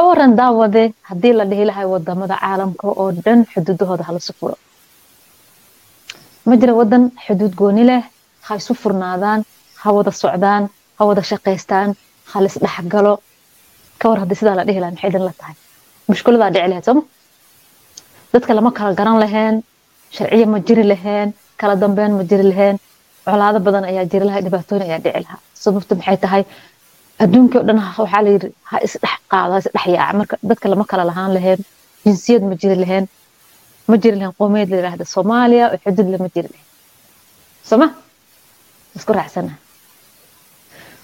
ka waran daawade haddii la dhihi lahay waddamada caalamka oo dhan xuduudahooda halasu furo. Ma jira wadan xuduud gooni leh ha isu furnaadaan ha wada socdaan ha wada shaqaystaan ha lis dhexgalo ka war haddii sidaa la dhihi lahay maxay idin la tahay? Mushkiladaa dhici lahayd sooma dadka lama kala garan laheen sharciya ma jiri laheen kala dambeyn ma jiri laheen colaado badan ayaa jiri lahaa dhibaatooyin ayaa dhici lahaa sababta maxay tahay adduunkii o dhan waxaa layidhi ha isdhex qaado ha isdhex yaaca marka dadka lama kala lahaan laheen jinsiyad ma jiri laheen ma jiri laheen qowmiyad la yidhaahda soomaaliya oo xuduud lama jiri laheen sooma? Isku raacsana.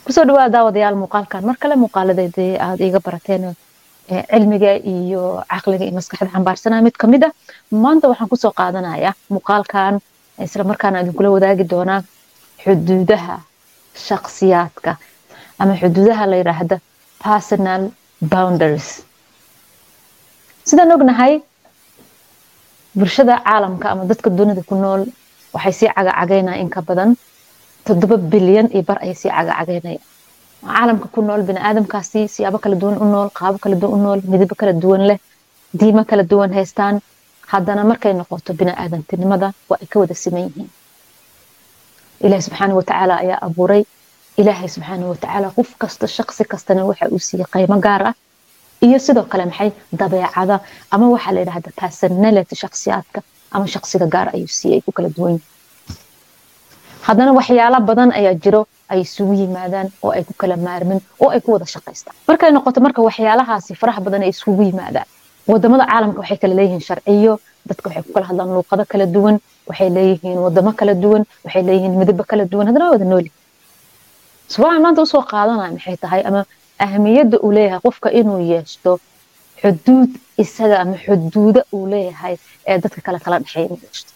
Kusoo dhawaada daawadayaal muuqaalkan. Mar kale muuqaaladeedii aad iiga barateen cilmiga iyo caqliga iyo maskaxda xambaarsanaa mid ka mid ah. Maanta waxaan ku soo qaadanayaa muuqaalkan isla idinkula wadaagi doonaa xuduudaha shakhsiyaadka ama xuduudaha la yidhaahda personal boundaries. Sidaan ognahay bulshada caalamka ama dadka dunida ku nool waxay sii cagacagaynaya in ka badan toddoba bilyan iyo bar ayay sii cagacagaynaya caalamka ku nool biniaadamkaasi siyaabo kala duwan u nool qaabo kala duwan u nool midabo kala duwan leh diimo kala duwan haystaan. Haddana markay noqoto biniaadantinimada waa ay ka wada siman yihiin. Ilaahi subxaanau watacaala ayaa abuuray ilaahay subxaanau watacaala qof kasta shaqsi kastana waxa uu siiyey qaymo gaar ah iyo sidoo kale maxay dabeecada ama waxaa la yidhahda personality shakhsiyaadka ama shaqsiga gaar ayuu siiyey ku kala duwan haddana waxyaalo badan ayaa jiro ay isugu yimaadaan oo ay ku kala maarmin oo ay ku wada shaqaystaan markay noqoto marka waxyaalahaasi faraha badan ay isugu yimaadaan waddamada caalamka waxay kala leeyihiin sharciyo dadka waxay ku kala hadlaan luuqado kala duwan waxay leeyihiin wadamo kala duwan waxay leeyihiin midabo kala duwan haddana waa wada nooli subaxan maanta u soo qaadanaya maxay tahay? Ama ahmiyadda uu leeyahay qofka inuu yeeshto xuduud isaga ama xuduudo uu leeyahay ee dadka kale kala dhexeeya inuu yeeshto.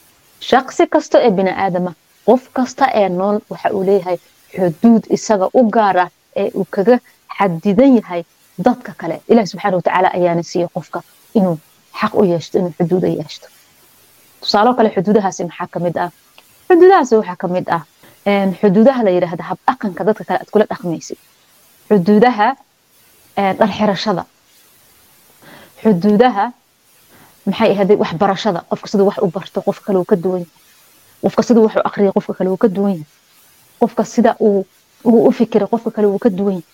Shaqsi kasta ee bini aadama qof kasta ee nool waxa uu leeyahay xuduud isaga u gaar ah ee uu kaga xadidan yahay dadka kale. Ilahi subxaana watacaala ayaana siiyey qofka inuu xaq u yeeshto inuu xuduuda yeeshto. Tusaalo kale xuduudahaasi maxaa ka mid ah? Xuduudahaasi waxaa ka mid ah xuduudaha la yidhaahda habdhaqanka dadka kale aad kula dhaqmaysid. Xuduudaha dharxirashada xuduudaha maxay ahayd waxbarashada qofka siduu wax u barto qofka kale uu ka duwan yahay. Qofka siduu wax u aqriya qofka kale uu ka duwan yahay. Qofka sida uu u fikira qofka kale uu ka duwan yahay.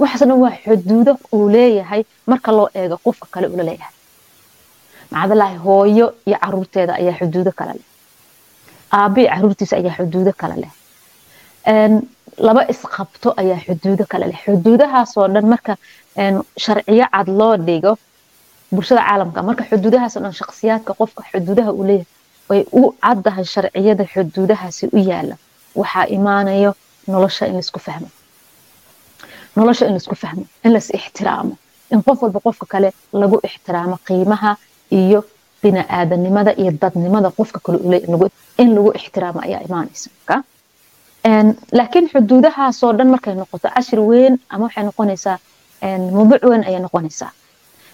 Waxaasna waa xuduudo uu leeyahay marka loo eego qofka kale ula leeyahay. Macdalahi hooyo iyo caruurteeda ayaa xuduudo kale leh. Aabbo caruurtiisa ayaa xuduudo kale leh laba isqabto ayaa xuduudo kale leh. Xuduudahaasoo dhan marka sharciyo cad loo dhigo bulshada caalamka marka xuduudahaasoo dhan shakhsiyaadka qofka xuduudaha uu leeyahay way u caddahay sharciyada xuduudahaasi u yaalla waxaa imaanayo nolosha in la isku fahmo. Nolosha in la isku fahmo in lais ixtiraamo in qof walba qofka kale lagu ixtiraamo qiimaha iyo biniaadanimada iyo dadnimada qofka kale ule in lagu ixtiraamo ayaa imaanaysa laakiin xuduudahaasoo dhan markay noqoto cashir weyn ama waxay noqonaysaa mawduuc weyn ayay noqonaysaa.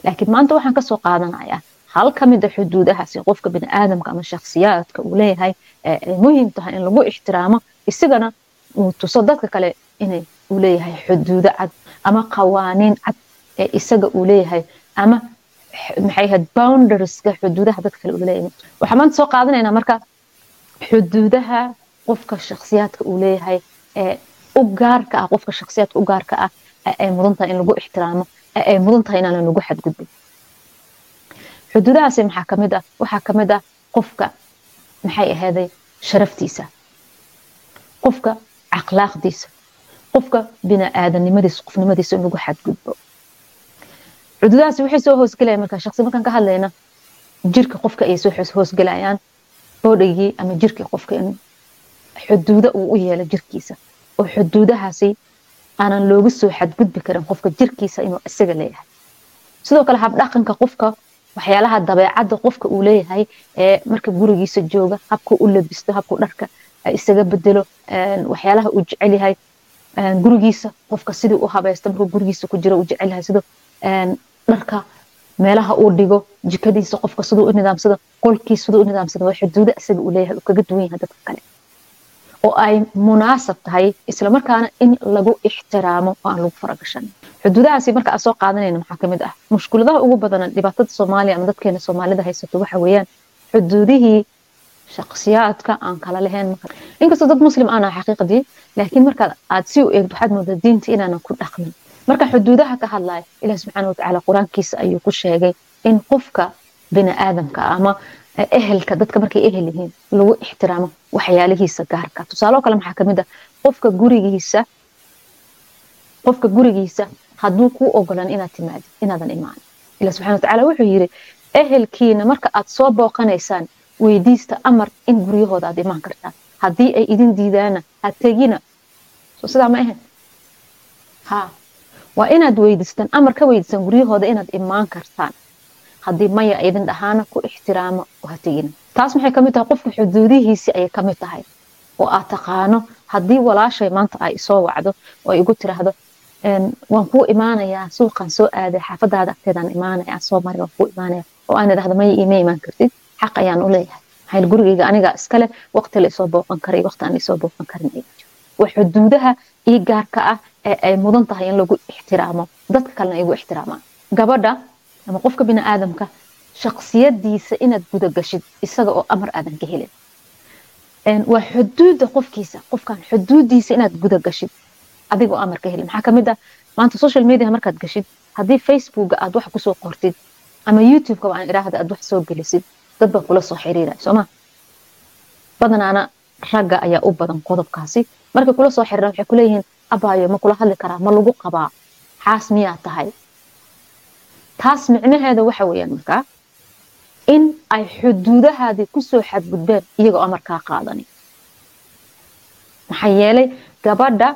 Laakiin maanta waxaan ka soo qaadanayaa hal ka mid a xuduudahaasi qofka biniaadamka ama shakhsiyaadka uu leeyahay ay muhiim tahay in lagu ixtiraamo isagana uu tuso dadka kale inay uu leeyahay xuduudo cad ama qawaaniin cad ee isaga uu leeyahay ama maxay ahayd boundarieska xuduudaha dadka kale uu leeyahay. Waxaan maanta soo qaadanaynaa marka xuduudaha qofka shakhsiyaadka uu leeyahay ee u gaarka ah qofka shakhsiyaadka u gaarka ah ay mudan in lagu ixtiraamo ay mudan tahay lagu xadgudbin. Xuduudahaasi maxaa ka mid ah? Waxaa ka mid ah qofka maxay ahaaday? Sharaftiisa. Qofka akhlaaqdiisa. Qofka biniaadanimadiisa qofnimadiisa in lagu xadgudbo. Xuduudahaasi waxay soo hoosgelayaan markaa shaqsi markaan ka hadlayna jirka qofka ayay soo hoosgelayaan boodhigii ama jirkii qofka in xuduudo uu u yeelo jirkiisa. Oo xuduudahaasi aanan loogu soo xadgudbi karin qofka jirkiisa inuu isaga leeyahay. Sidoo kale habdhaqanka qofka waxyaalaha dabeecadda qofka uu leeyahay ee marka gurigiisa jooga habka u labisto habku dharka isaga bedelo waxyaalaha uu jecel yahay gurigiisa qofka sidii u habaysto markuu gurigiisa ku jiro uu jecel yahay sidoo dharka meelaha uu dhigo jikadiisa qofka siduu u nidaamsado qolkiisa siduu u nidaamsado waa xuduudo isaga uu leeyahay uu kaga duwan yahay dadka kale oo ay munaasab tahay islamarkaana in lagu ixtiraamo oo aan lagu faragashan. Xuduudahaasi marka aan soo qaadanayna maxaa ka mid ah? Mushkuladaha ugu badan dhibaatada soomaaliya ama dadkeena soomaalida haysato waxa weeyaan xuduudihii shakhsiyaadka aan kala lahayn. Inkastoo dad muslim aan aha xaqiiqdii laakiin markaad aad si u eegto waxaad moodaa diinta inaanan ku dhaqmin. Marka xuduudaha ka hadlaya ilaah subxaana watacaala qur'aankiisa ayuu ku sheegay in qofka bini aadamka ama ehelka dadka markay ehel yihiin lagu ixtiraamo waxyaalihiisa gaarka. Tusaalo kale maxaa ka mid ah qofka gurigiisa qofka gurigiisa hadduu kuu ogolan inaad timaadid inaadan imaanin ilah subxana watacaala wuxuu yidhi ehelkiina marka aad soo booqanaysaan weydiista amar in guryahooda aad imaan kartaan haddii ay idin diidaana ha tegina. Soo sidaa ma ahayn ha waa inaad weydiistaan amar ka weydiistaan guryahooda inaad imaan kartaan haddii maya idin dhahaana ku ixtiraamo oo ha tegina taas maxay ka mid tahay qofka xuduudihiisii ayay ka mid tahay oo aad taqaano haddii walaashay maanta ay isoo wacdo oo igu tiraahdo waan kuu imaanayaa suuqan soo aaday xaafadaada agteedaan imaanaya soo mari waan kuu imaanaya oo aan idhahdo maya iima imaan kartid xaq ayaan u leeyahay. Maxaa gurigayga aniga iskale waqti la isoo booqan karay waqti aan isoo booqan karin ay xuduudaha ii gaarka ah ee ay mudan tahay in lagu ixtiraamo dadka kalena ugu ixtiraamaan gabadha ama qofka bini aadamka shaksiyadiisa inaad gudagashid isaga oo amar aadan ka helin. Waa xuduuda qofkiisa qofkan xuduudiisa inaad gudagashid adiga oo amar ka helin. Maxaa ka mid ah? Maanta social media markaad gashid haddii facebooka aad wax ku soo qortid ama youtubeka aan idhaahda aad wax soo gelisid dad baa kula soo xiriiraya sooma badanaana ragga ayaa u badan qodobkaasi. Markay kula soo xiriiraan waxay kuleeyihiin abaayo ma kula hadli karaa ma lagu qabaa xaas miyaa tahay taas micnaheeda waxa weeyaan markaa in ay xuduudahaadii ku soo xadgudbeen iyagoo amarkaa qaadani. Maxaa yeelay gabadha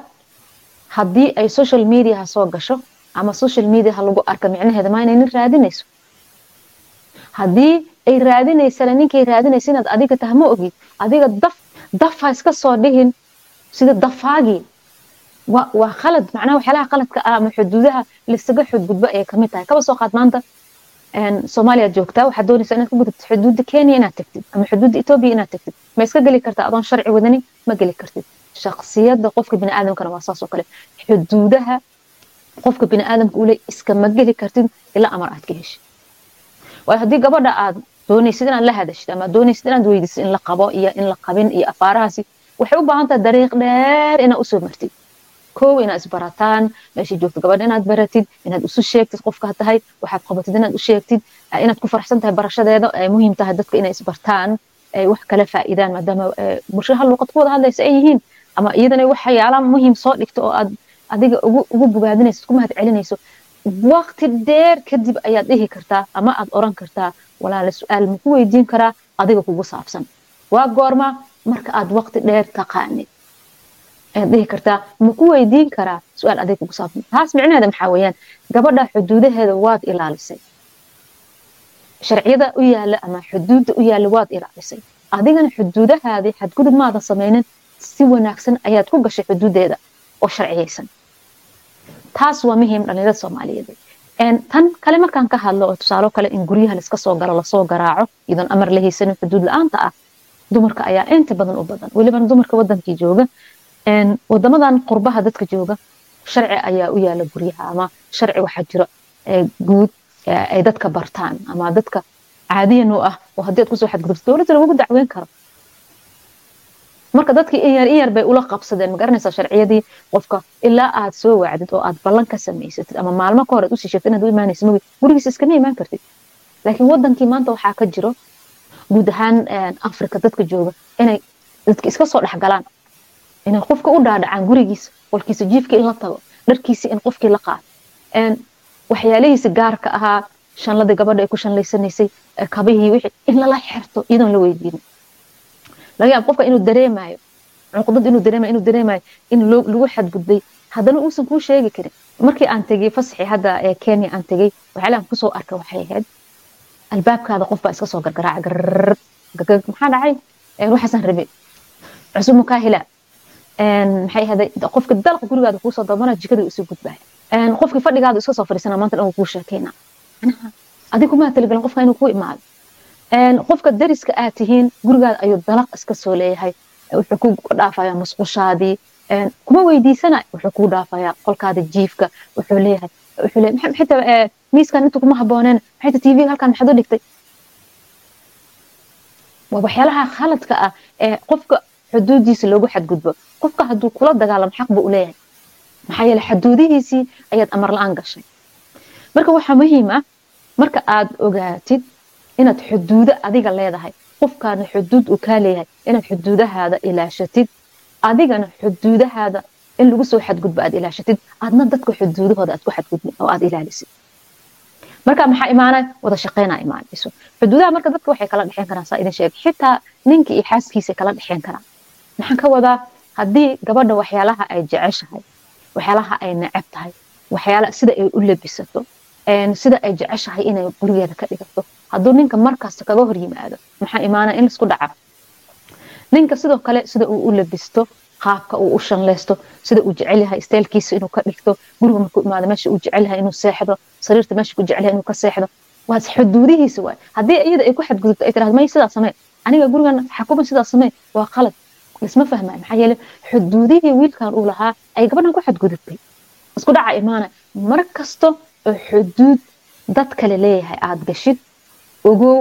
haddii ay social mediaha soo gasho ama social mediaha lagu arka micnaheeda maa inay nin raadinayso. Haddii ay raadinaysana ninkay raadinaysa inaad adiga taha ma ogid adiga daf daf iska soo dhihin sida dafaagii waa khalad macnaha waxyaalaha qaladka ah ama xuduudaha laisaga xudgudbo ayay ka mid tahay. Kaba soo qaad maanta. Soomaaliyaad joogtaa waxaad doonaysaa inaad ku gudubtid xuduudda kenya inaad tagtid ama xuduudda etoobiya inaad tagtid. Ma iska geli kartaa adoon sharci wadanin ma geli kartid. Shaksiyadda qofka bini aadamkana waa saas kale. Xuduudaha qofka bini aadamka ule iskama geli kartid ilaa amar aad ka heshid waayo haddii gabadha aad doonaysid inaad la hadashid ama doonaysid inaad weydiisid in la qabo iyo in la qabin iyo afaarahaasi waxay u baahan tahay dariiq dheer inaad u soo martid kow inaad isbarataan meesha joogto gabadha inaad baratid inaad isu sheegtid qofka tahay waxaad qabatid inaad u inaad ku faraxsan tahay barashadeeda ay muhiim tahay dadka inay isbartaan ay wax kala faa'iidaan maadaama bulshada luuqad ku hadlaysa ay yihiin ama iyadana waxyaalaha muhiim soo dhigto oo aad adiga ugu bogaadinaysid ku mahad celinayso waqti dheer kadib ayaad dhihi kartaa ama aad oran kartaa walaale su'aal ma ku weydiin karaa adiga kugu saabsan waa goorma marka aad waqti dheer taqaanid dhihi kartaa ma ku weydiin karaa su'aal adiga kugu saabsan. Taas micnaheeda maxaa weeyaan? Gabadha xuduudaheeda waad ilaalisay. Sharciyada u yaalla ama xuduudda u yaalla waad ilaalisay. Adigana xuduudahaadii xadgudub maadan samaynin si wanaagsan ayaad ku gashay xuduudeeda oo sharciyaysan taas waa muhiim dhalinyarada soomaaliyeed. Tan kale markaan ka hadlo oo tusaalo kale in guryaha laiska soo galo la soo garaaco iyadoon amar la haysanin xuduud la'aanta ah dumarka ayaa inta badan u badan. Welibana dumarka wadankii jooga wadamadan qurbaha dadka jooga sharci ayaa u yaalla guryaha ama sharci waxaa jiro guud ay dadka bartaan ama dadka caadiyan ah oo haddii aad ku soo xadgudubto dowladda lagugu dacweyn karo. Marka dadkii in yar in yar bay ula qabsadeen ma garanaysaa sharciyadii qofka ilaa aad soo wacdid oo aad ballan ka samaysatid ama maalmo ka hor aad u sii sheegtid inaad u imaanaysa magi gurigiisa iskama imaan kartid. Laakiin wadankii maanta waxaa ka jiro guud ahaan africa dadka jooga inay dadka iska soo dhexgalaan inay qofka u dhaadhacaan gurigiisa qolkiisa jiifka in la tago dharkiisa in qofkii la qaado. Waxyaalihiisa gaarka ahaa shanladii gabadha ay ku shanlaysanaysay kabihii wixii in lala xirto iyadoon la weydiinin laga yaab qofka inuu dareemayo cuqdad inuu dareemayo inuu dareemayo in lagu xadgudbay haddana uusan kuu sheegi karin. Markii aan tegey fasaxii hadda ee kenya aan tegey waxyaalahan ku soo arkay waxay ahayd albaabkaada qof baa iska soo gargaraaca maxaa dhacay? Waxaasaan rabe cusub mukaa hila maxay ahaday qofka dalqa gurigaada kuusoo dalbana jikada isu gudbaya qofkii fadhigaada iska soo fadhiisana maanta dhan kuu sheekayna adiga kumaa talagelin qofka inuu kuu imaado qofka dariska aad tihiin gurigaada ayuu dalaq iska soo leeyahay wuxuu ku dhaafaya musqushaadii kuma weydiisana wuxuu kuu dhaafayaa qolkaada jiifka wuxuu leeyahay wuxuu leeyahay xitaa miiskan intu kuma habooneen maxayta tv halkan maxaad u dhigtay waa waxyaalaha khaladka ah ee qofka xuduudiisa loogu xadgudbo. Qofka hadduu kula dagaalamo xaq buu u leeyahay. Maxaa yeele xaduudihiisii ayaad amar la'aan gashay. Marka waxaa muhiim ah marka aad ogaatid inaad xuduudo adiga leedahay qofkaana xuduud uu kaa leeyahay inaad xuduudahaada ilaashatid adigana xuduudahaada in lagu soo xadgudbo aad ilaashatid aadna dadka xuduudahooda aad ku xadgudbin oo aad ilaalisid. Marka maxaa imaanay? Wada shaqeynaa imaanayso. Xuduudaha marka dadka waxay kala dhexeen karaan saa idin sheeg. Xitaa ninka iyo xaaskiisa kala dhexeen karaan maxaan ka wadaa haddii gabadha waxyaalaha ay jeceshahay waxyaalaha ay neceb tahay waxyaala sida ay u labisato sida ay jeceshahay inay gurigeeda ka dhigato hadduu ninka markasta kaga hor yimaado maxaa imaanaya in la isku dhaca? Ninka sidoo kale sida uu u labisto qaabka uu u shanleysto sida uu jecel yahay isteelkiisa inuu ka dhigto guriga markuu imaado meesha uu jecel yahay inuu seexdo sariirta meesha ku jecel yahay inuu ka seexdo waa xuduudihiisa waay. Haddii iyada ay ku xadgudubto ay tirahdo may sidaa samee aniga gurigan xakuma sidaa samee waa qalad lisma fahmaayo maxaa yeele xuduudihii wiilkan uu lahaa ay gabadhan ku xadgudubtay. Isku dhaca imaana mar kasto oo xuduud dad kale leeyahay aad gashid ogow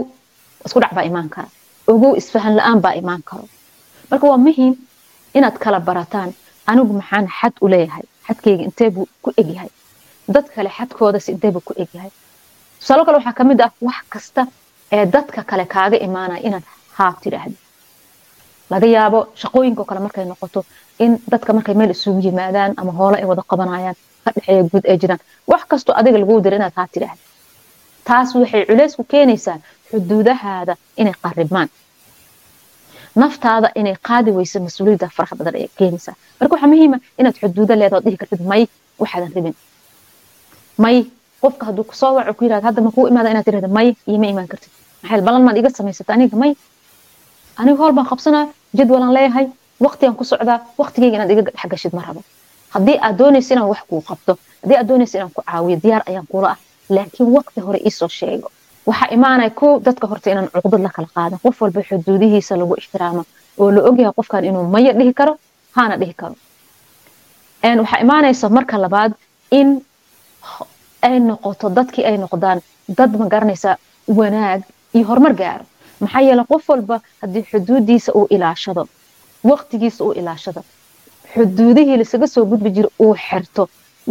isku dhac baa imaan kara. Ogow isfahan la'aan baa imaan karo. Marka waa muhiim inaad kala barataan anigu maxaan xad u leeyahay? Xadkeyga intee buu ku egyahay dad kale xadkoodasi intee buu ku egyahay tusaalo kale waxaa ka mid ah wax kasta ee dadka kale kaaga imaanaya inaad haa tidhaahdo laga yaabo shaqooyinka oo kale markay noqoto in dadka markay meel isugu yimaadaan ama hoole ay wada qabanayaan ka dhexeeya guud ay jiraan. Wax kastoo adiga laguu dira inaad haa tidhaahdo taas waxay culays ku keenaysaa xuduudahaada inay qaribmaan naftaada inay qaadi weyso mas'uuliyadda faraha badan ayay keenaysaa. Marka waxaa muhiima inaad xuduudo leedaho dhihi kartid may waxaadan rabin may qofka hadduu ku soo waco ku yiraahdo hadda ma imaada inaad tirahdo may iyo ma imaan kartid. Maxay ballan maad iga samaysata aniga may. Aniga hool baan qabsanaa jadwalaan leeyahay waqtigaan ku socdaa waqtigeyga inaad iga dhexgashid ma rabo. Haddii aad doonaysa inaan wax kuu qabto haddii aad doonaysa inaan ku caawiyo diyaar ayaan kula ah. Laakiin waqti hore iisoo sheego. Waxaa imaanaya kow dadka horta inaan cuqdad la kala qaadan. Qof walba xuduudihiisa lagu ixtiraamo oo la ogyahay qofkan inuu maya dhihi karo haana dhihi karo. Waxaa imaanaysa marka labaad in ay noqoto dadkii ay noqdaan dad ma garanaysa wanaag iyo horumar gaaro maxaa yeele qof walba haddii xuduudiisa uu ilaashado waqtigiisa uu ilaashado xuduudihii lasaga soo gudbi jira uu xirto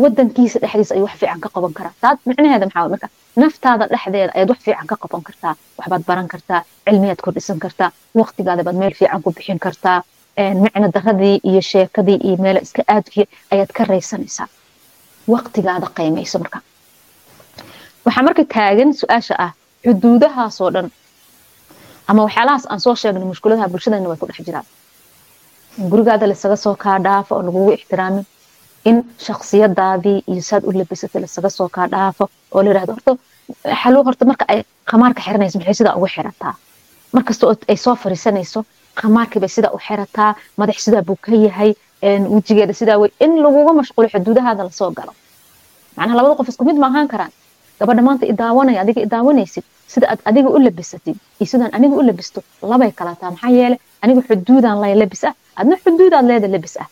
wadankiisa dhexdiisa ayuu wax fiican ka qaban karaa taas micnaheeda maxaa marka? Naftaada dhexdeeda ayaad wax fiican ka qaban kartaa waxbaad baran kartaa cilmiyaad kordhisan kartaa waqtigaada baad meel fiican ku bixin kartaa micno daradii iyo sheekadii iyo meela iska aadkii ayaad ka raysanaysaa. Waqtigaada qiimayso marka. Waxaa marka taagan su'aasha ah xuduudahaasoo dhan ama waxyaalahaas aan soo sheegnay mushkuladaha bulshadana way ku dhex jiraan. Gurigaada lasaga soo kaa dhaafo oo lagugu ixtiraamin. In shaksiyadaadii iyo saad u labisatay lasaga soo kaa dhaafo oo la yiraahdo horta xaluu horta marka ay khamaarka xiranayso maxay sidaa ugu xirataa markasta oo ay soo fariisanayso khamaarkii bay sidaa u xirataa madax sidaa buu ka yahay wejigeeda sidaa wey in laguga mashquulo xuduudahaada la soo galo. Macnaha labada qof isku mid ma ahaan karaan gabadha maanta idaawanaya adiga idaawanaysid sida aad adiga u labisatid iyo sidaan aniga u labisto labay kala taa maxaa yeele aniga xuduudaan lay labis ah. Adna xuduudaad leeda labis ah.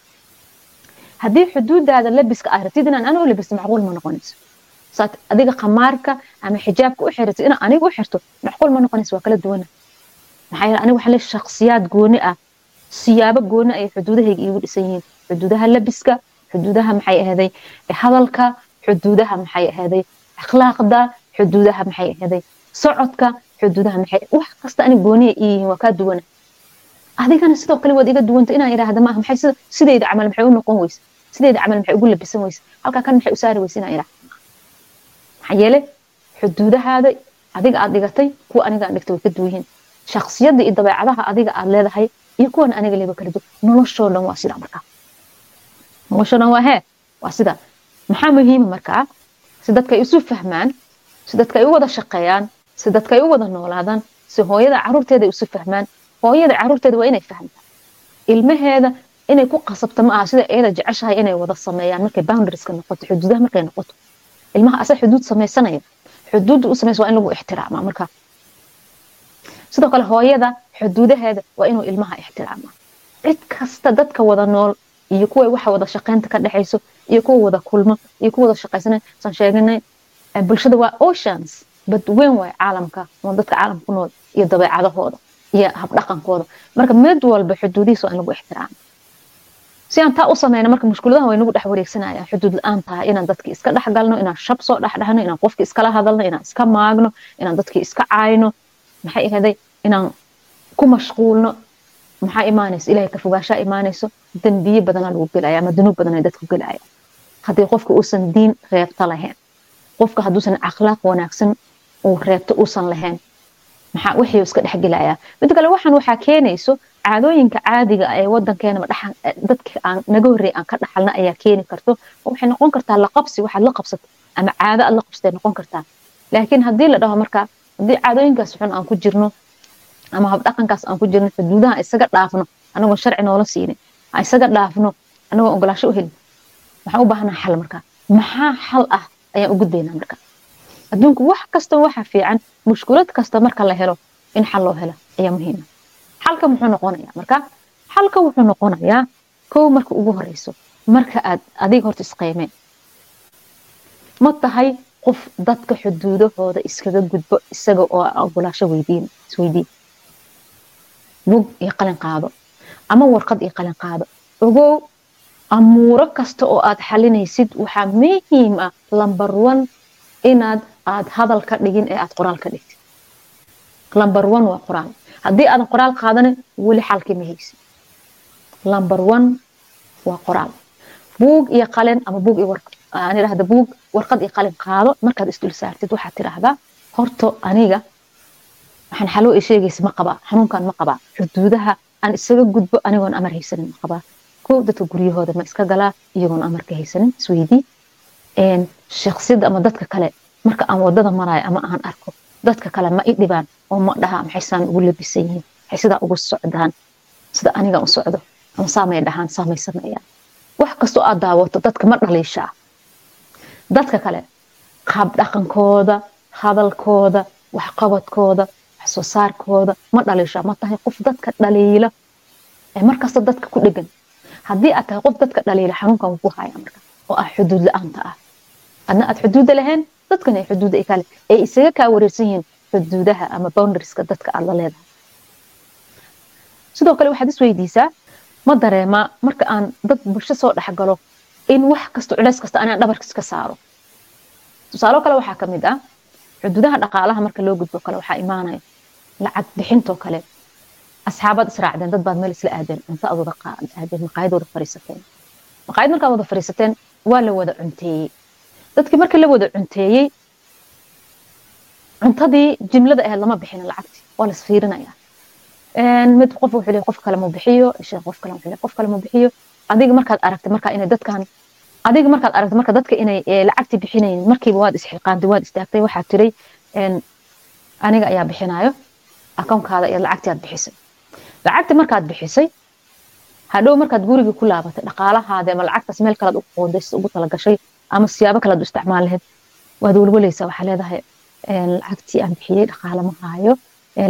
Haddii xuduudaada labiska aad rabtid inaan aniga u labisto macquul ma noqonayso. Saad adiga khamaarka ama xijaabka u xiratid inaan aniga u xirto macquul ma noqonayso waa kala duwana maxaa yeele aniga waxaa le shakhsiyaad gooni ah siyaabo gooni ay xuduudahayga iigu dhisan yihiin. Xuduudaha labiska xuduudaha maxay ahaday hadalka xuduudaha maxay ahaday akhlaaqda xuduudaha maxay ahaday socodka xuduudaha maxay wax kasta aniga gooniya ii yihiin waa kaa duwana adigana sidoo kale waad iga duwanta inaan idhaahda maaha maxay sida sidayda camal maxay u noqon weyse sidayda camal maxay ugu labisan weyse halkaa kan maxay u saari inaan idhaahda maxaa yeele xuduudahaada adiga aad dhigatay kuwa aniga aan way ka duwan yihiin shaksiyadda iyo dabeecadaha adiga aad leedahay iyo kuwan aniga leba kala duwan noloshoo dhan waa sidaa markaa noloshoo dhan waa hee waa sidaa maxaa muhiima markaa si dadka ay isu fahmaan si dadka u wada shaqeeyaan si dadka u wada noolaadaan si hooyada caruurteeda ay isu fahmaan hooyada caruurteeda waa inay fahamtaa ilmaheeda inay ku qasabta ma aha sida iyada jeceshahay inay wada sameeyaan markay boundarieska noqoto xuduudaha markay noqoto. Ilmaha asa xuduud samaysanaya xuduudda u samaysa waa in lagu ixtiraamaa marka. Sidoo kale hooyada xuduudaheeda waa inuu ilmaha ixtiraamaa cid kasta dadka wada nool iyo kuwa waxa wada shaqaynta ka dhexayso iyo kuwa wada kulmo iyo kuwa wada shaqaysana san sheeganay bulshada waa oceans bad weyn waay caalamka oo dadka caalamka ku nool iyo dabeecadahooda iyo habdhaqankooda marka mid walba xuduudihiisa waa in lagu ixtiraamo si aan taa u sameyna marka mushkuladaha way dhex wareegsanayaan xuduud la'aan tahay inaan dadki iska dhex inaan shab soo dhexdhexno inaan qofki iskala hadalno inaan iska maagno inaan dadki iska caayno maxay ahaday inaan ku mashquulno maxaa imaanayso ilahay ka fogaashaa imaanayso dembiye badanaa lagu gelaya ama dunuub badanaa dadku gelaya haddii qofka uusan diin reebta lahayn. Qofka hadduusan akhlaaq wanaagsan uu reebto uusan lahayn. Wixii iska dhexgelaya mid kale waxaan waxaa keenayso caadooyinka caadiga ee wadankeena dadka aan naga horreey aan ka dhaxalna ayaa keeni karto. Waxay noqon kartaa la qabsi waxaad la qabsato ama caado aad la qabsatay noqon kartaa. Laakiin haddii la dhaho marka haddii caadooyinkaas xun aan ku jirno ama habdhaqankaas aan ku jirno xuduudaha isaga dhaafno anagoon sharci noola siinin isaga dhaafno anagoo ogolaasho u helin waxaan u baahnaa xal marka? Maxaa xal ah ayaan u gudbaynaa marka? Adduunku wax kasta waxa fiican mushkulad kasta marka la helo in xal loo helo ayaa muhiima xalka muxuu noqonayaa marka? Xalka wuxuu noqonayaa kow marka ugu horeyso marka aad adiga horta isqiimeen ma tahay qof dadka xuduudahooda iskaga gudbo isaga oo ogolaasho weydiin isweydiin bug iyo qalin qaado ama warqad iyo qalin qaado. Ogow amuuro kasta oo aad xalinaysid waxaa muhiim ah lambar one inaad aad hadal ka dhigin ee aad qoraal ka dhigtid. Lambar one waa qoraal. Haddii aadan qoraal qaadanin weli xalkii ma haysid lambar waa qoraal. Buug iyo qalin ama buug iyo aan idhahda buug warqad iyo qalin qaado markaad isdul saartid waxaad tidhaahdaa horto aniga waxaan xalwo ay sheegaysa ma qabaa xanuunkan ma qabaa xuduudaha aan isaga gudbo anigoon amar haysanin ma qabaa kow dadka guryahooda ma iska galaa iyagoon amarka haysanin isweydii shaksiyada ama dadka kale marka aan waddada maraayo ama aan arko dadka kale ma i dhibaan oo ma dhahaa maxaysaan ugu labisan yihiin maxay sidaa ugu socdaan sida aniga u socdo ama saamay dhahaan saamay sameeyaan. Wax kastoo aad daawato dadka ma dhaliishaa. Dadka kale qaab dhaqankooda hadalkooda waxqabadkooda wax soo saarkooda ma dhaliishaa ma tahay qof dadka dhaliila. Ee markasta dadka ku dhegan haddii aad tahay qof dadka dhaliila xanuunkan ku haya marka oo ah xuduud la'aanta ah. Adna aad xuduuda lahayn dadkana ay xuduuda kale ay isaga kaa wareersan yihiin xuduudaha ama boundarieska dadka aad la leedahay. Sidoo kale waxaad isweydiisaa ma dareemaa marka aan dad bulsho soo dhexgalo in wax kasta culeys kasta anaan dhabarkiis ka saaro. Tusaalo kale waxaa ka mid ah xuduudaha dhaqaalaha marka loo gudbo kale waxaa imaanaya lacag bixintoo kale asxaabaad israacdeen dad baad meel isla aadeen cunto aad wada aadeen maqaayad wada fariisateen maqaayad markaad wada fariisateen waa la wada cunteeyey dadkii markii la wada cunteeyey cuntadii jimlada ahayd lama bixin lacagtii waa las fiirinaya mid qof wuxuu leeyahay qof kale ma bixiyo isha qof kale wuxuu leeyahay qof kale ma bixiyo adiga markaad aragtay marka inay dadkan adiga markaad aragtay marka dadka inay lacagtii bixinayeen markiiba waad isxilqaantay waad istaagtay waxaad tiray aniga ayaa bixinayo akoonkaada iyo lacagtii aad bixisay lacagtii markaad bixisay hadhow markaad guriga ku laabatay dhaqaalahaada ama lacagtaas meel kalead u qoondays ugu talagashay ama siyaabo kalead u isticmaal lahayd waad walwalaysaa waxaa leedahay lacagtii aan bixiyey dhaqaale ma haayo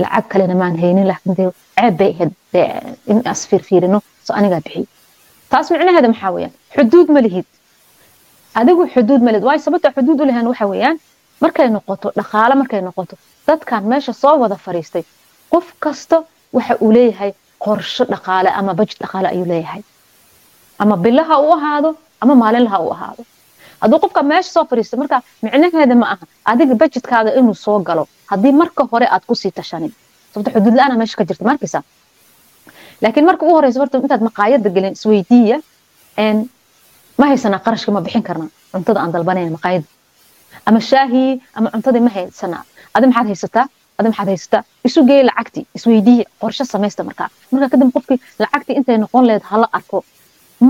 lacag kalena maan haynin laakiin dee ceeb bay ahayd in as fiirfiirino so anigaa bixiyey taas micnaheeda maxaa weeyaan? Xuduud ma lihid. Adigu xuduud ma lihid. Waayo sababta xuduud u lahayn waxa weeyaan markay noqoto dhaqaale markay noqoto dadkan meesha soo wada fariistay qof kasta waxa uu leeyahay qorsho dhaqaale ama bajed dhaqaale ayuu leeyahay. Ama bilaha u ahaado ama maalinlaha u ahaado. Hadduu qofka meesha soo fariisto marka micnaheeda ma aha adiga bajedkaada inuu soo galo haddii marka hore aad ku sii tashanin sababta xuduud la'aana meesha ka jirta markaysa laakiin marka ugu horeysa horta intaad maqaayada gelin isweydiiya ma haysanaa qarashka ma bixin karnaa. Cuntada aan dalbanayna maqaayada ama shaahii ama cuntadii ma haysanaa adi maxaad haysataa adi maxaad haysataa isu geey lacagtii isweydiiya qorshe samaysta markaa markaa kadib qofkii lacagtii intay noqon leed hala arko.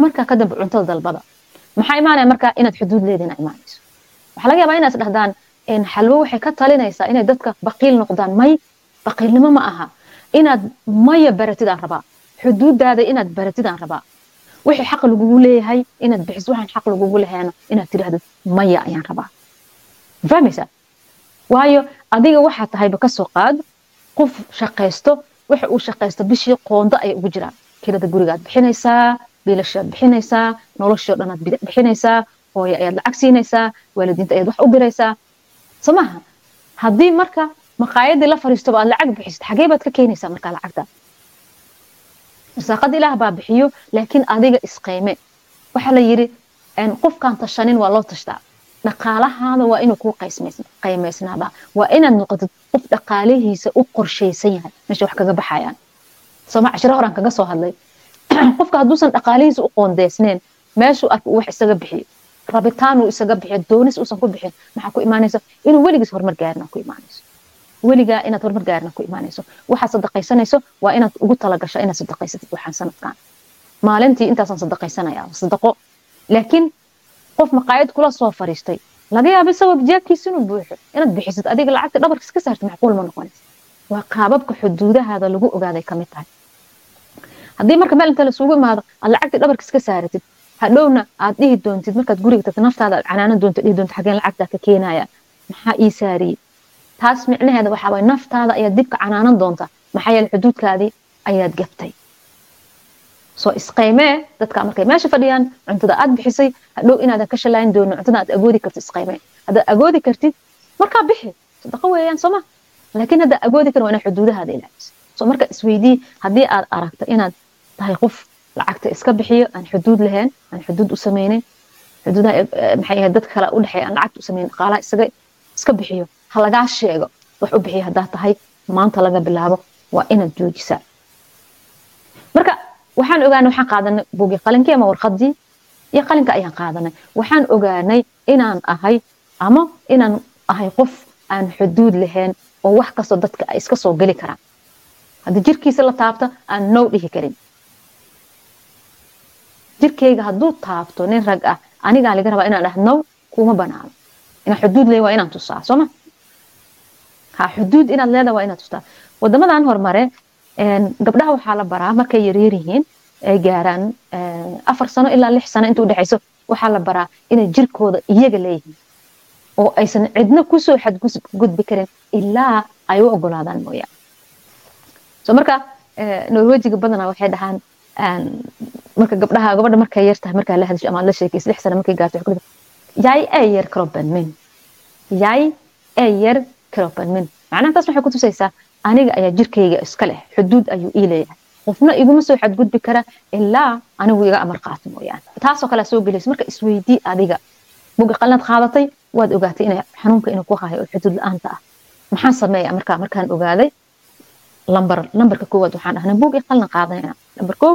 Markaa kadib cuntada dalbada. Maxaa imaanaya markaa inaad xuduud leedina imaanayso waxaa laga yaabaa inaad isdhahdaan xalwo waxay ka talinaysaa inay dadka baqiil noqdaan. May baqiilnimo ma aha. Inaad maya baratidaan rabaa. Xuduudaada inaad baratidaan rabaa. Wixii xaq lagugu leeyahay inaad bixiso waxaan xaq lagugu lehayna inaad tidhahdid maya ayaan rabaa. Fahmaysaa? Waayo adiga waxaa tahayba ka soo qaad qof shaqaysto waxa uu shaqaysto bishii qoondo ayay ugu jiraan. Kirada gurigaad bixinaysaa biilashaad bixinaysaa noloshoo dhanaad bixinaysaa hooyo ayaad lacag siinaysaa waalidiinta ayaad wax u diraysaa. Soo haddii marka maqaayadii la fariistoba aad lacag bixisid xagee baad ka keenaysaa markaa lacagta? Irsaaqada ilaah baa bixiyo laakiin adiga isqayme waxaa la yidhi qofkaan tashanin waa loo tashtaa dhaqaalahaada waa inuu kuu qaymaysnaada waa inaad noqotid qof dhaqaalihiisa u qorshaysan yahay meesha wax kaga baxayaan sooma cashiro horaan kaga soo hadlay qofka hadduusan dhaqaalihiisa u qoondeysneen meeshuu arka wax isaga bixiyo rabitaan uu isaga bixiyo doonis uusan ku bixin maxaa ku imaanaysa inuu weligiis horumar gaarina ku imaanayso weligaa inaad horumar gaarina ku imaanayso waxaad sadaqaysanayso waa inaad ugu talagasho inaad sadaqaysatid waxaan sanadkan maalintii intaasaan sadaqaysanaya sadaqo laakiin qof maqaayad kula soo fariistay laga yaaba isagoo jaabkiisa inuu buuxo inaad bixisid adiga lacagta dhabarkiis ka saartid macquul ma noqonaysa waa qaababka xuduudahaada lagu ogaaday ka tahay haddii marka meel inta lasugu imaado aad lacagta dhabarkiis ka saaratid hadhowna aad dhihi doontid markaad guriga tagto naftaada aad canaanan doonto dhihi doonto xageen lacagtaa ka keenaya maxaa ii saariyey taas micnaheeda waxaa waye naftaada ayaad dibka canaanan doonta maxaa yeele xuduudkaadii ayaad gaftay soo isqaymee dadka markay meesha fadhiyaan cuntada aad bixisay hadhow inaadan ka shalaayin doonin cuntada aad agoodi kartid isqaymee haddaad agoodi kartid markaa bixi. Sadaqo weeyaan sooma laakiin haddaa agoodi karin waa xuduudahaada ilaaliso soo marka isweydii haddii aad aragto inaad tahay qof lacagta iska bixiyo aan xuduud lahayn aan xuduud u sameynin xuduudaha maxay ahayd dadka kale u dhexeeya aan lacagta u sameynin dhaqaalaha isaga iska bixiyo ha lagaa sheego wax u bixiyo haddaa tahay maanta laga bilaabo waa inaad joojisaa. Marka waxaan ogaanay waxaan qaadanay buugii qalinkii ama warqadii? Iyo qalinka ayaan qaadanay. Waxaan ogaanay inaan ahay ama inaan ahay qof aan xuduud lahayn oo wax kastoo dadka iska soo geli karaan. Haddii jirkiisa la taabto aan now dhihi karin. Jirkayga hadduu taabto nin rag ah anigaa laga rabaa inaan dhah now kuma banaano. Inaan xuduud leeyahay waa inaan tusaa sooma ha xuduud inaad leedahay waa inaad tustaa wadamadan hormare gabdhaha waxaa la baraa markay yaryar yihiin ay gaaraan afar sano ilaa lix sano inta udhexayso waxaa la baraa inay jirkooda iyaga leeyihiin. Oo aysan cidna ku soo xadgudbi karin ilaa ay u ogolaadaan mooyaan so marka norwejiga badanaa waxay dhahaan marka gabdhaha gabadha markay yar markaa la hadasho ama la sheekaysa lix sano markay gaarto jag är kroppen min. Jag är kroppen min. Macnaha taas waxay ku tusaysaa aniga ayaa jirkayga iska leh xuduud ayuu ii leeyahay. Qofna iguma soo xadgudbi kara ilaa anigu iga amar qaato mooyaane. Taasoo kale soo gelaysa marka isweydii adiga buga qalinaad qaadatay waad ogaatay ina xanuunka inuu ku hayo oo xuduud la'aanta ah. Maxaan sameeya markaa markaan ogaaday? Lambar lambarka koowaad waxaan dhahnay bug qalin qaadanayna lambar koo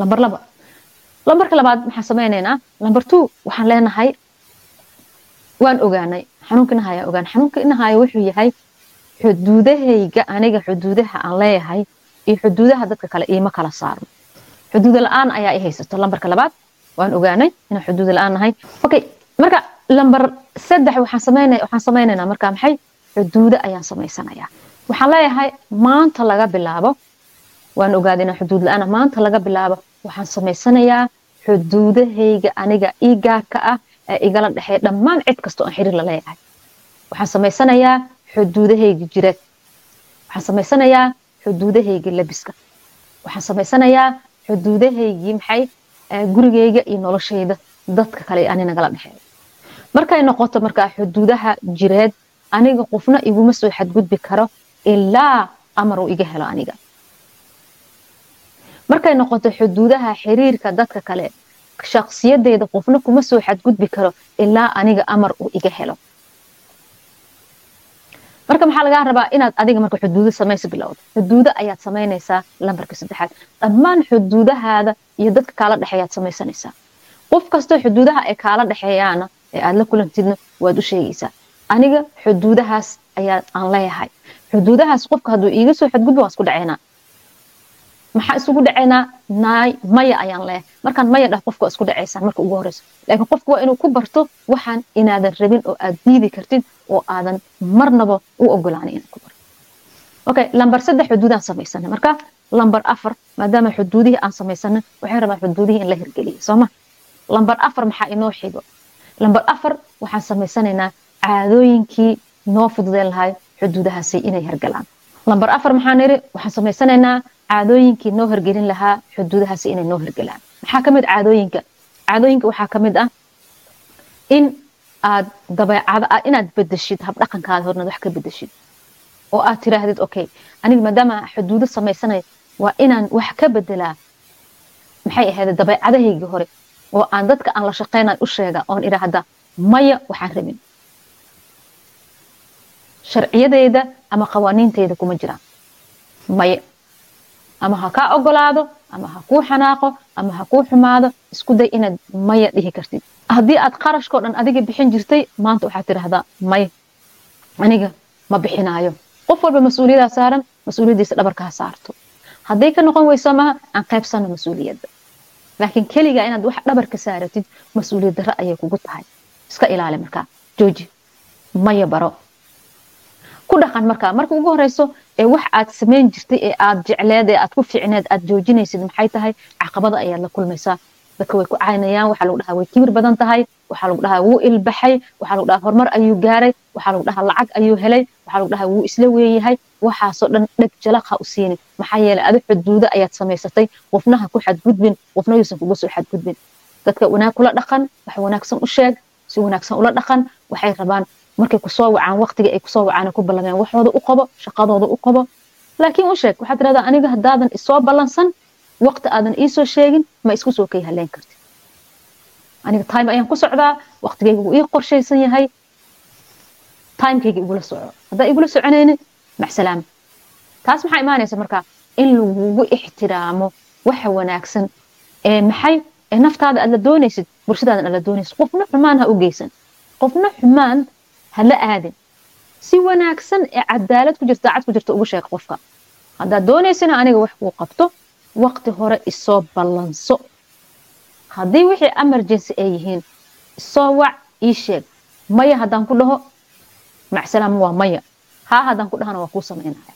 lambar laba. Lambarka labaad maxaan sameynaynaa lambar two waxaan leenahay waan ogaanay. Xanuunka inahaya ogaan xanuunka inahaya wuxuu yahay xuduudahayga aniga xuduudaha aan leeyahay iyo xuduudaha dadka kale iima kala saarno xuduuda la'aan ayaa i haysato. Lambarka labaad waan ogaanay inaan xuduuda la'aan nahay okay marka lambar saddex waxaan sameynaya waxaan sameynaynaa marka maxay? Xuduudo ayaan samaysanayaa waxaan leeyahay maanta laga bilaabo. Waan ogaaday inaan xuduud la'aan maanta laga bilaabo. Waxaan samaysanayaa xuduudahayga aniga ii ah ee igala dhexeeya dhammaan cid kastoo aan xiriir la leeyahay. Waxaan samaysanayaa xuduudahayga jireed waxaan samaysanayaa xuduudahayga labiska. Waxaan samaysanayaa xuduudahaygii maxay gurigayga iyo noloshayda dadka kale ani nagala markay noqoto markaa xuduudaha jireed aniga qofna iguma soo xadgudbi karo ilaa amar uu iga helo aniga. Markay noqoto xuduudaha xiriirka dadka kale shaksiyadeyda qofna kuma soo xadgudbi karo ilaa aniga amar uu iga helo marka maxaa lagaa rabaa inaad adiga marka xuduudo samaysa bilowda xuduudo ayaad samaynaysaa lambarka saddexaad. Dhammaan xuduudahaada iyo dadka kaala dhexeeyaad samaysanaysaa. Qof kastoo xuduudaha ay kaala dhexeeyaana ee aad la kulantidna waad u sheegaysaa. Aniga xuduudahaas ayaa aan leeyahay. Xuduudahaas qofka hadduu iiga soo xadgudbo waan isku dhacaynaa maxaa isugu dhacaynaa naay maya ayaan leeyahay markaan maya dhah qofka isku dhacaysaan marka ugu horeyso laakiin qofka waa inuu ku barto waxaan inaadan rabin oo aad diidi kartid oo aadan marnaba u ogolaanin inaad ku barto. Okay lambar saddex xuduudaan samaysanay. Marka lambar afar maadaama xuduudihii aan samaysanay waxay rabaan xuduudihii in la hirgeliyo sooma lambar afar maxaa inoo xigo lambar afar waxaan samaysanaynaa caadooyinkii noo fududeen lahay xuduudahaasi inay hergalaan lambar afar maxaan iri waxaan samaysanaynaa caadooyinkii noo hergelin lahaa xuduudahaasi inay noo hergelaan maxaa ka mid caadooyinka? Caadooyinka waxaa ka mid ah in aad dabeecada inaad bedeshid habdhaqankaada hornaad wax ka bedeshid oo aad tiraahdid okay aniga maadaama xuduudo samaysanaya waa inaan wax ka bedelaa maxay ahayd dabeecadahaygii hore oo aan dadka aan la shaqeynay u sheega oon idhaahda maya waxaan rabin. Sharciyadeyda ama qawaaniinteyda kuma jiraan. Maya ama ha kaa ogolaado ama ha kuu xanaaqo ama ha kuu xumaado isku day inaad maya dhihi kartid. Haddii aad qarashkao dhan adiga bixin jirtay maanta waxaad tidhaahdaa maya aniga ma bixinaayo. Qof walba mas'uuliyadaa saaran mas'uuliyaddiisa dhabarka ha saarto. Hadday ka noqon weyso maha aan qaybsano mas'uuliyadda. Laakiin keligaa inaad wax dhabarka saaratid mas'uuliyad darro ayay kugu tahay. Iska ilaali markaa. Jooji maya baro ku dhaqan markaa marka ugu horeyso ee wax aad samayn jirtay ee aad jecleed ee aad ku fiicneed aad joojinaysid maxay tahay? Caqabada ayaad la kulmaysaa. Dadka way ku caynayaan waxaa lagu dhahaa way kibir badan tahay waxaa lagu dhahaa wuu ilbaxay waxaa lagu dhahaa horumar ayuu gaaray waxaa lagu dhahaa lacag ayuu helay waxaa lagu dhahaa wuu isla weeyahay waxaasoo dhan dheg jalaqa u siinin maxaa yeelay adi xuduudo ayaad samaysatay qofnaha ku xadgudbin qofna yuusan kuga soo xadgudbin. Dadka wanaag kula dhaqan wax wanaagsan u sheeg si wanaagsan ula dhaqan waxay rabaan markay ku soo wacaan waqtigii ay ku soo wacaan ku ballameen waxooda u qabo shaqadooda u qabo laakiin u sheeg waxaad tirahdaa aniga haddaadan isoo ballansan waqti aadan iisoo sheegin ma isku soo kay haleyn kartid aniga time ayaan ku socdaa waqtigayga wuu ii qorshaysan yahay. Timekayga igula soco. Haddaa igula soconayni macsalaama taas maxaa imaanaysa markaa in lagugu ixtiraamo waxa wanaagsan ee maxay ee naftaada aad la doonaysid bulshadaadan aad la doonaysid. Qofna xumaan ha u geysan. Qofna xumaan ha la aadin si wanaagsan ee cadaalad ku jirta daacad ku jirta ugu sheeg qofka haddaad doonaysana aniga wax kuu qabto waqti hore isoo ballanso haddii wixii emergency ay yihiin isoo wac ii sheeg maya haddaan ku dhaho macsalaama waa maya haa haddaan ku dhahana waa kuu samaynaya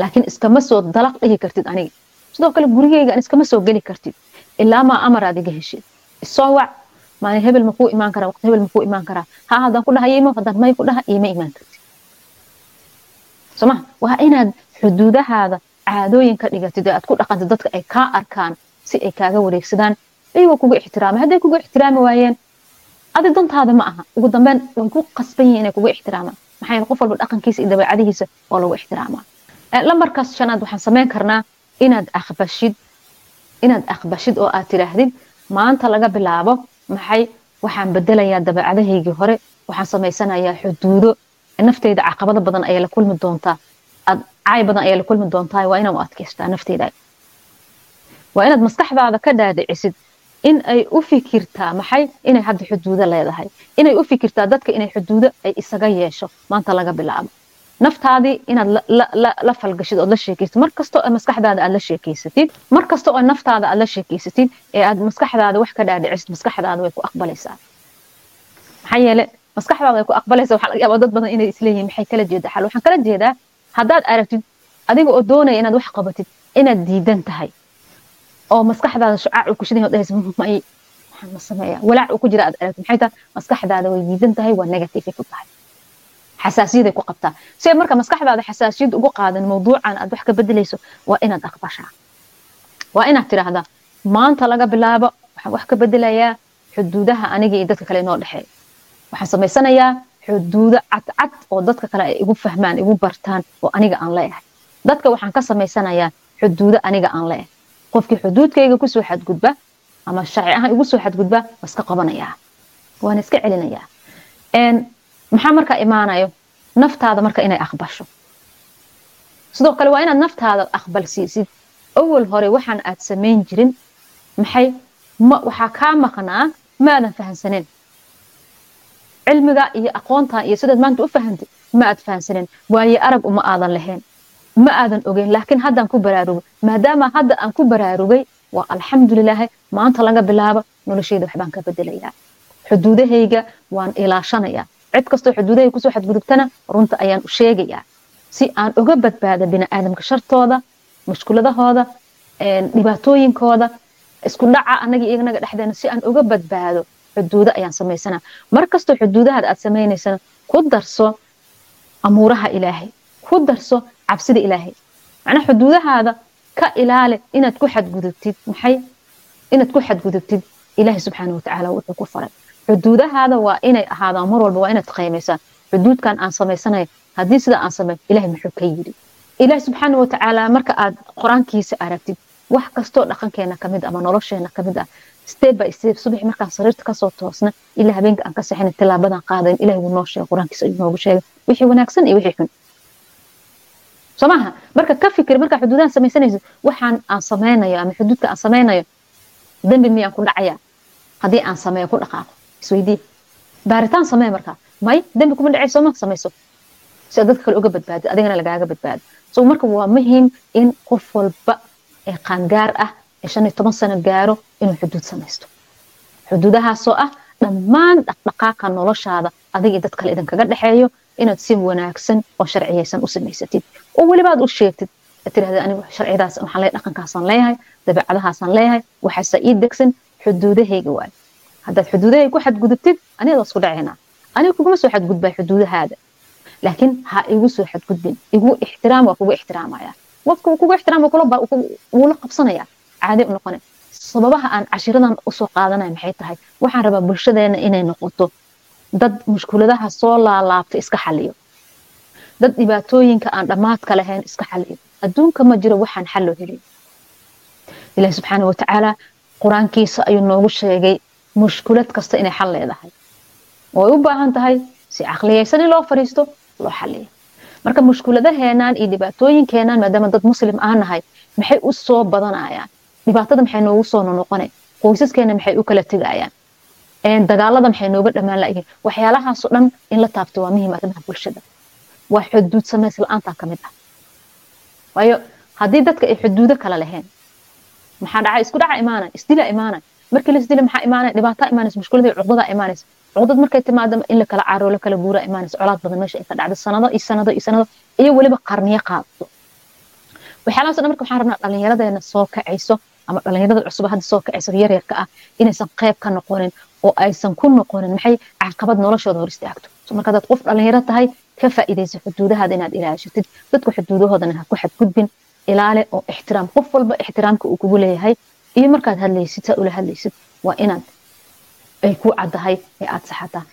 laakiin iskama soo dalaq dhihi kartid aniga sidoo kale gurigeyga iskama soo geli kartid ilaa maa amar aad iga heshid isoo wac maalin hebel makuu imaan karaa waqti hebel makuu imaan karaa haa haddaan ku dhaha imo haddaan may ku dhaha iima imaan. Kartid soma waa inaad xuduudahaada caadooyin ka dhigatid ee aad ku dhaqantid dadka ay kaa arkaan si ay kaaga wareegsadaan iyagoo kugu ixtiraamay hadday kugu ixtiraami waayeen adi dantaada ma aha. Ugu dambeyn way ku qasban yihiin inay kugu ixtiraamaan maxaa qof walba dhaqankiisa iyo dabeecadihiisa oo lagu ixtiraamaa lambarkaas shanaad waxaan samayn karnaa inaad aqbashid inaad aqbashid oo aad tidhaahdid. Maanta laga bilaabo maxay? Waxaan bedelayaa dabeecadahaygii hore. Waxaan samaysanayaa xuduudo. Nafteyda caqabado badan ayay la kulmi doontaa. Caay badan ayaa la kulmi doontaa. Waa inaad u adkaystaa nafteyda waa inaad maskaxdaada ka dhaadhicisid in ay u fikirtaa maxay? Inay hadda xuduudo leedahay. Inay u fikirtaa dadka inay xuduudo ay isaga yeesho. Maanta laga bilaabo naftaadii inaad la falgashid ood la sheekeysatid mar kastoo maskaxdaada aad la sheekeysatid mar kasta oo naftaada aad la sheekeysatid ee aad maskaxdaada wax ka dhaadhicisid maskaxdaada way ku aqbalaysaa. Maxaa yeele maskaxdaada way ku aqbalaysaa. Waxaa laga yaabaa dad badan inay isleeyihiin maxay kala jeedaa? Xal waxaan kala jeedaa haddaad aragtid adiga oo doonaya inaad wax qabatid inaad diidan tahay. Oo maskaxdaada shucaac uu ku shidan yahay dhahaysa may waxaan ma sameeya walaac uu ku jira aad aragtid. Maxay tahay maskaxdaada way diidan tahay waa negative ay ku tahay xasaasiyaday ku qabtaa si marka maskaxdaada xasaasiyad ugu qaadan mawduucan aad wax ka bedelayso waa inaad aqbashaa waa inaad tidhaahdaa maanta laga bilaabo waxaan wax ka bedelayaa xuduudaha aniga iyo dadka kale inoo dhexeeya waxaan samaysanayaa xuduudo cadcad oo dadka kale ay igu fahmaan igu bartaan oo aniga aan leeyahay dadka waxaan ka samaysanayaa xuduudo aniga aan leeyahay qofkii xuduudkayga ku soo xadgudba ama sharci ahaan igu soo xadgudba waa iska qabanayaa waana iska celinayaa maxaa markaa imaanayo? Naftaada marka inay aqbasho. Sidoo kale waa inaad naftaada aqbalsiisid awal hore waxaan aad samayn jirin. Maxay? Ma waxaa kaa maqnaa maadan fahansaneen cilmiga iyo aqoonta iyo sidaad maanta u fahantay ma aad fahansaneen waaye arag uma aadan lahayn. Ma aadan ogeyn laakiin haddaan ku baraarugay maadaama hadda aan ku baraarugay waa alxamdulilaahi maanta laga bilaabo noloshayda waxbaan ka bedelayaa. Xuduudahayga waan ilaashanayaa cid kastoo xuduudahay ku soo xadgudubtana runta ayaan u sheegayaa. Si aan uga badbaado biniaadamka shartooda mushkuladahooda dhibaatooyinkooda isku dhaca anaga iyaganaga dhexdeena si aan uga badbaado xuduudo ayaan samaysanaa. Mar xuduudahaad aad samaynaysana ku darso amuuraha ilaahay. Ku darso cabsida ilaahay. Macnaa xuduudahaada ka ilaali inaad ku xadgudubtid maxay? Inaad ku xadgudubtid ilaahay subxaana watacaala wuxuu ku faray xuduudahaada waa inay ahaadaan mar walba waa inaad qiimaysaa xuduudkan aan samaysanayo haddii sida aan sameyn ilahay muxuu ka yidhi. Ilaahay subxaana watacaala marka aad qur'aankiisa aragtid wax kastoo dhaqankeena ka mid ama nolosheena ka mid ah step by step subax markaan sariirta ka soo toosna ilaa habeenka aan ka sexina tilaabadan qaadayn ilahay wuu noo sheegay qur'aankiisa ayuu noogu sheegay. Wixii wanaagsan iyo wixii xun. Soo marka ka fikir markaa xuduudahan samaysanaysid waxaan aan samaynayo ama xuduudka aan samaynayo dembi miyaan ku dhacaya haddii aan sameeyo ku dhaqaaqo isweydii baaritaan samee markaa may dembi kuma dhacay sooma samayso si aad dadka kale uga badbaado adigana lagaaga badbaado so marka waa muhiim in qof walba ee qaangaar ah ee shan iyo toban sano gaaro inuu xuduud samaysto xuduudahaasoo ah dhammaan dhaqdhaqaaqa noloshaada adiga iyo dad kale idinkaga dhexeeyo inaad si wanaagsan oo sharciyaysan u samaysatid oo weliba u sheegtid tirahda anigu sharciyadaas waxaan leeyahay dhaqankaasaan leeyahay dabeecadahaasaan leeyahay waxaase ii degsan xuduudahayga waayo haddaad xuduudahayga ku xadgudubtid waa isku dhacaynaa aniga kuguma soo xadgudbaa xuduudahaada. Laakiin ha igu soo xadgudbin. Igu ixtiraam waa kugu ixtiraamaya. Qofka kugu ixtiraam wuu la qabsanaya. Caadi u noqonay. Sababaha aan cashiradan u soo qaadanaya maxay tahay? Waxaan rabaa bulshadeena inay noqoto dad mushkuladaha soo laalaabta iska xaliyo dad dhibaatooyinka aan dhammaadka lahayn iska xaliyo adduunka ma jiro waxaan xalloo helin. Ilahi subxaana watacaala qur'aankiisa ayuu noogu sheegay mushkulad kasta inay xal leedahay. Oo ay u baahan tahay si caqliyaysan in loo fariisto loo xaliyo marka mushkuladaheenaan iyo dhibaatooyinkeenaan maadaama dad muslim aan nahay maxay u soo badanayaan? Dhibaatada maxay noogu soo nonoqonay qoysaskeena maxay u kala tegayaan dagaalada maxay nooga dhammaan layihiin waxyaalahaasoo dhan in la taabto waa muhiim arrimaha bulshada. Waa xuduud samays la'aantaa ka mid ah. Waayo haddii dadka ay xuduudo kala lahayn maxaa dhacay? Isku dhaca imaanay isdila imaanay markii la isdila maxaa imaanay? Dhibaataa imaanaysa mushkuladii cuqdadaa imaanaysa cuqdad markay timaado in la kala caaro la kala colaad badan meesha ka dhacdo. Sanado iyo sanado iyo sanado. Iyo weliba qarniyo qaadto waxyaalahaasoo dhan marka waxaan rabnaa dhallinyaradeena soo kacayso ama dhallinyarada cusub hadda soo kacayso yaryarka ah inaysan qayb ka noqonin oo aysan ku noqonin maxay caqabad noloshooda hor istaagto. Marka hadaad qof dhallinyaro tahay ka faa'iidaysa xuduudahaada inaad ilaashatid dadku xuduudahoodana ha ku xadgudbin. Ilaale oo ixtiraam. Qof walba ixtiraamka uu kugu leeyahay iyo markaad hadlaysid saa ula hadlaysid waa inaad ay ku caddahay ee aad saxataa.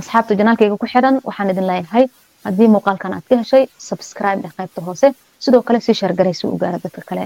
Asxaabta janaalkayga ku xiran waxaan idin leeyahay haddii muuqaalkan aad ka heshay subscribe ee qaybta hoose. Sidoo kale sii shargaraysi u gaara dadka kale